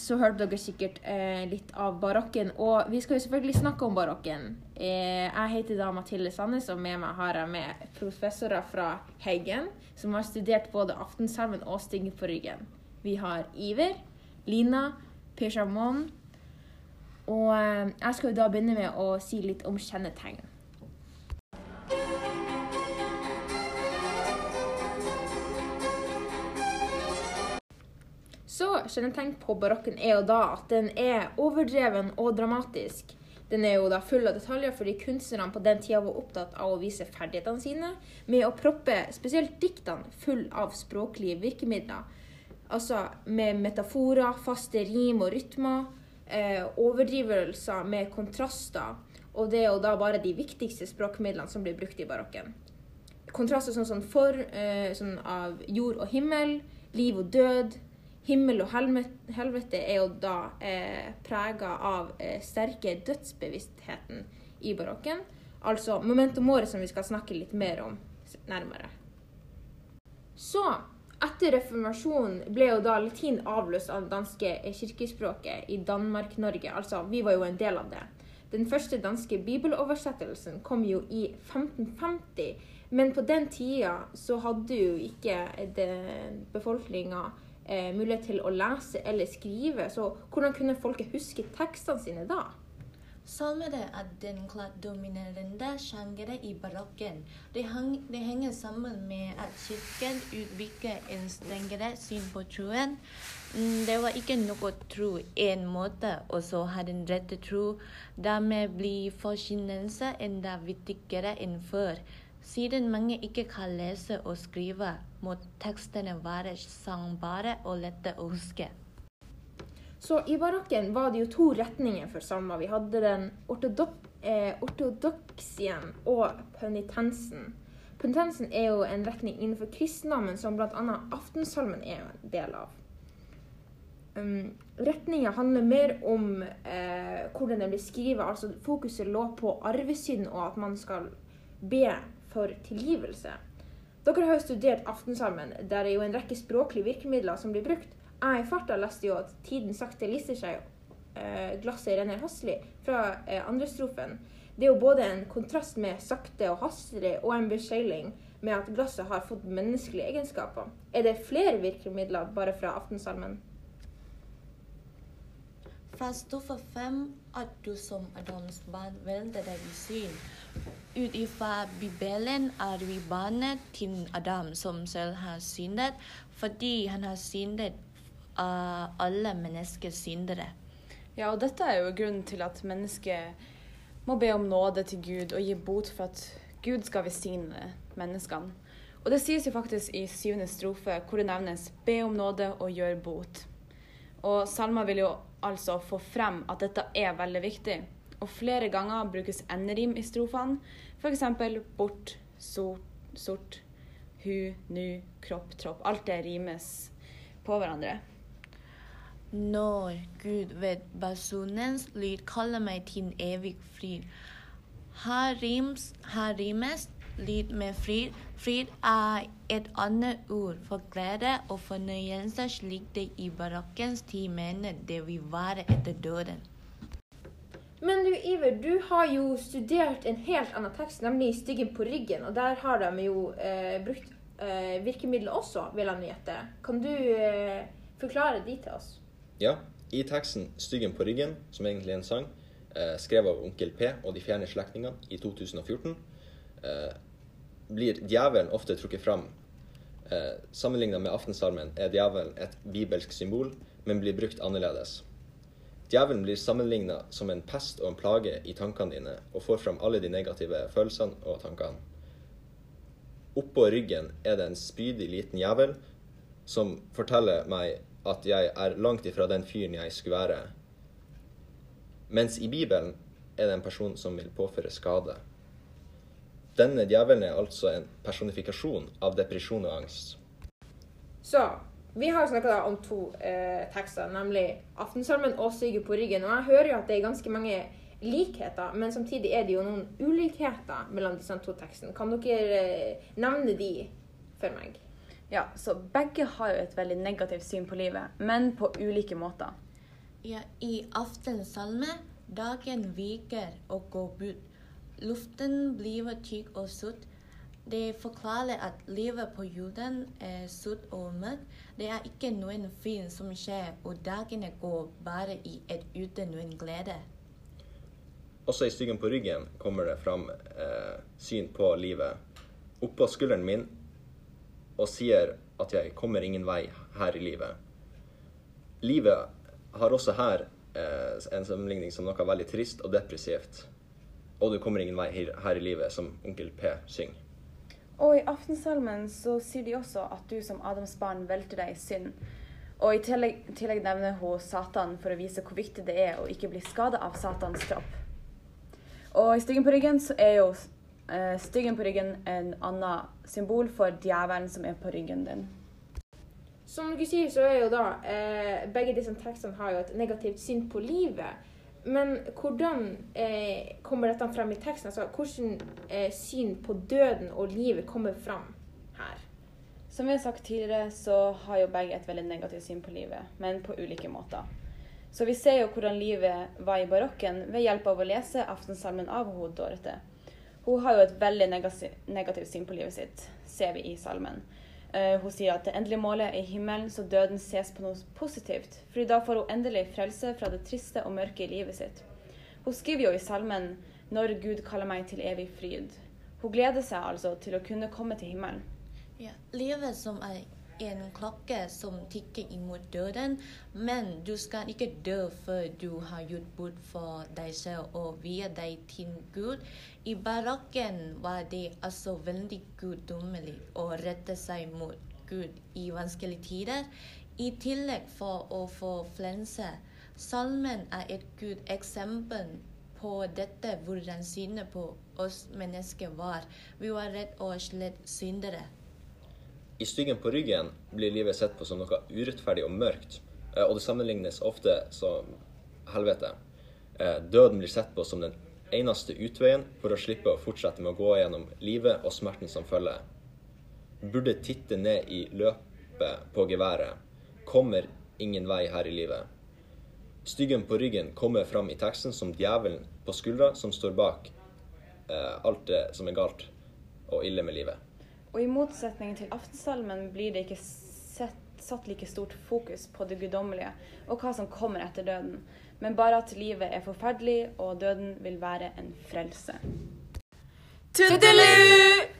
så hørte dere sikkert eh, litt av barokken. Og vi skal jo selvfølgelig snakke om barokken. Eh, jeg heter da Mathilde Sandnes, og med meg har jeg med professorer fra Heggen, som har studert både Aftensalmen og Stinge på ryggen. Vi har Iver, Lina, Per. Og eh, jeg skal jo da begynne med å si litt om kjennetegn. Så kjennetegn på barokken er jo da at den er overdreven og dramatisk. Den er jo da full av detaljer fordi kunstnerne på den tida var opptatt av å vise ferdighetene sine med å proppe spesielt diktene full av språklige virkemidler. Altså med metaforer, faste rim og rytmer, eh, overdrivelser med kontraster. Og det er jo da bare de viktigste språkmidlene som blir brukt i barokken. Kontraster sånn, sånn, for, eh, sånn av jord og himmel, liv og død, Himmel og helvete er jo da eh, prega av eh, sterke dødsbevisstheten i barokken. Altså momentum året som vi skal snakke litt mer om nærmere. Så, etter reformasjonen ble jo da latin avløst av det danske eh, kirkespråket i Danmark-Norge. Altså, vi var jo en del av det. Den første danske bibeloversettelsen kom jo i 1550, men på den tida så hadde jo ikke befolkninga eh, mulighet til å lese eller skrive. Så hvordan kunne folket huske tekstene sine da? Salmene er den klart dominerende sjangeren i barokken. Det, hang, det, henger sammen med at kirken utvikler en strengere syn på troen. Mm, det var ikke noe tro én måte, og så har den rette tro. Dermed blir forkynnelse enda viktigere enn før. Siden mange ikke kan lese og skrive, må tekstene være sangbare og lette å huske. Så i barokken var det jo to retninger for salmer. Vi hadde den eh, ortodoksien og penitensen. Penitensen er jo en retning innenfor kristendommen som bl.a. aftensalmen er en del av. Um, retninga handler mer om eh, hvordan den blir skrevet. Altså fokuset lå på arvesynd og at man skal be for tilgivelse. Dere har jo studert Aftensalmen, der er jo en rekke språklige virkemidler som blir brukt. Jeg i farta leste jo at tiden sakte lister seg, eh, glasset renner hastelig, fra eh, andre strofen. Det er jo både en kontrast med sakte og hastelig og en beseiling med at glasset har fått menneskelige egenskaper. Er det flere virkemidler bare fra Aftensalmen? Fra stoffer fem at du som Adams barn velger deg i syn. Ut ifra Bibelen er vi barnet til Adam som selv har syndet, fordi han har syndet av alle menneskers syndere. Ja, og dette er jo grunnen til at mennesket må be om nåde til Gud og gi bot for at Gud skal velsigne menneskene. Og det sies jo faktisk i syvende strofe, hvor det nevnes 'be om nåde og gjør bot'. Og salmer vil jo altså få frem at dette er veldig viktig. Og flere ganger brukes n-rim i strofene, f.eks. bort, sort, sort, hu, nu, kropp, tropp. Alt det rimes på hverandre. Når Gud ved basunens lyd kaller meg til evig fryd, Her, rimes, her rimes lyd med frid. Frid er et annet ord for glede og fornøyelse, slik det i barokkens tid mener det vil være etter døden. Men du Iver, du har jo studert en helt annen tekst, nemlig 'Styggen på ryggen'. Og der har de jo eh, brukt eh, virkemidler også, vil jeg gjette. Kan du eh, forklare de til oss? Ja. I teksten 'Styggen på ryggen', som egentlig er en sang, eh, skrevet av Onkel P og De fjerne slektningene i 2014, eh, blir djevelen ofte trukket fram. Eh, Sammenlignet med aftensalmen er djevelen et bibelsk symbol, men blir brukt annerledes. Djevelen blir sammenligna som en pest og en plage i tankene dine, og får fram alle de negative følelsene og tankene. Oppå ryggen er det en spydig liten djevel som forteller meg at jeg er langt ifra den fyren jeg skulle være. Mens i Bibelen er det en person som vil påføre skade. Denne djevelen er altså en personifikasjon av depresjon og angst. Så vi har snakka om to eh, tekster, nemlig Aftensalmen og 'Syke på ryggen'. Og jeg hører jo at det er ganske mange likheter, men samtidig er det jo noen ulikheter mellom disse to tekstene. Kan dere eh, nevne de for meg? Ja, så begge har jo et veldig negativt syn på livet, men på ulike måter. Ja, I aftensalme dagen viker og går bort. Luften blir tykk og sutt. Det forklarer at livet på jorden er sutt og mørkt. Det er ikke noen fin som skjer, og dagene går bare i et uten noen glede. Også i styggen på ryggen kommer det fram eh, syn på livet. Oppå skulderen min og sier at jeg kommer ingen vei her i livet. Livet har også her eh, en sammenligning som noe veldig trist og depressivt. Og du kommer ingen vei her, i livet, som onkel P synger. Og i aftensalmen så sier de også at du som Adams barn velter deg i synd. Og i tillegg, tillegg nevner hun Satan for å vise hvor viktig det er å ikke bli skada av Satans kropp. Og i styggen på ryggen så er jo eh, styggen på ryggen en annen symbol for djevelen som er på ryggen din. Som dere sier, så er jo da eh, Begge disse tekstene har jo et negativt syn på livet. Men hvordan eh, kommer dette frem i teksten? Altså, hvordan eh, syn på døden og livet kommer frem her? Som vi har sagt tidligere, så har jo begge et veldig negativt syn på livet, men på ulike måter. Så vi ser jo hvordan livet var i barokken ved hjelp av å lese aftensalmen av hun Dorothe. Hun har jo et veldig negativt syn på livet sitt, ser vi i salmen. Uh, hun sier at det endelige målet er himmelen, så døden ses på noe positivt. fordi da får hun endelig frelse fra det triste og mørke i livet sitt. Hun skriver jo i salmen 'Når Gud kaller meg til evig fryd'. Hun gleder seg altså til å kunne komme til himmelen. Ja, livet som er en klokke som tikker imot døden, men du skal ikke dø før du har gjort bort for deg selv og via deg til Gud. I barokken var det altså veldig guddommelig å rette seg mot Gud i vanskelige tider. I tillegg for å få flense. Salmen er et good eksempel på dette, hvordan synet på oss mennesker var. Vi var rett og slett syndere. I styggen på ryggen blir livet sett på som noe urettferdig og mørkt, eh, og det sammenlignes ofte som helvete. Eh, døden blir sett på som den eneste utveien for å slippe å fortsette med å gå gjennom livet og smerten som følger. Burde titte ned i løpet på geværet. Kommer ingen vei her i livet. Styggen på ryggen kommer fram i teksten som djevelen på skuldra som står bak eh, alt det som er galt og ille med livet. Og i motsetning til aftensalmen blir det ikke sett, satt like stort fokus på det guddommelige og hva som kommer etter døden, men bare at livet er forferdelig og døden vil være en frelse. Tudelu!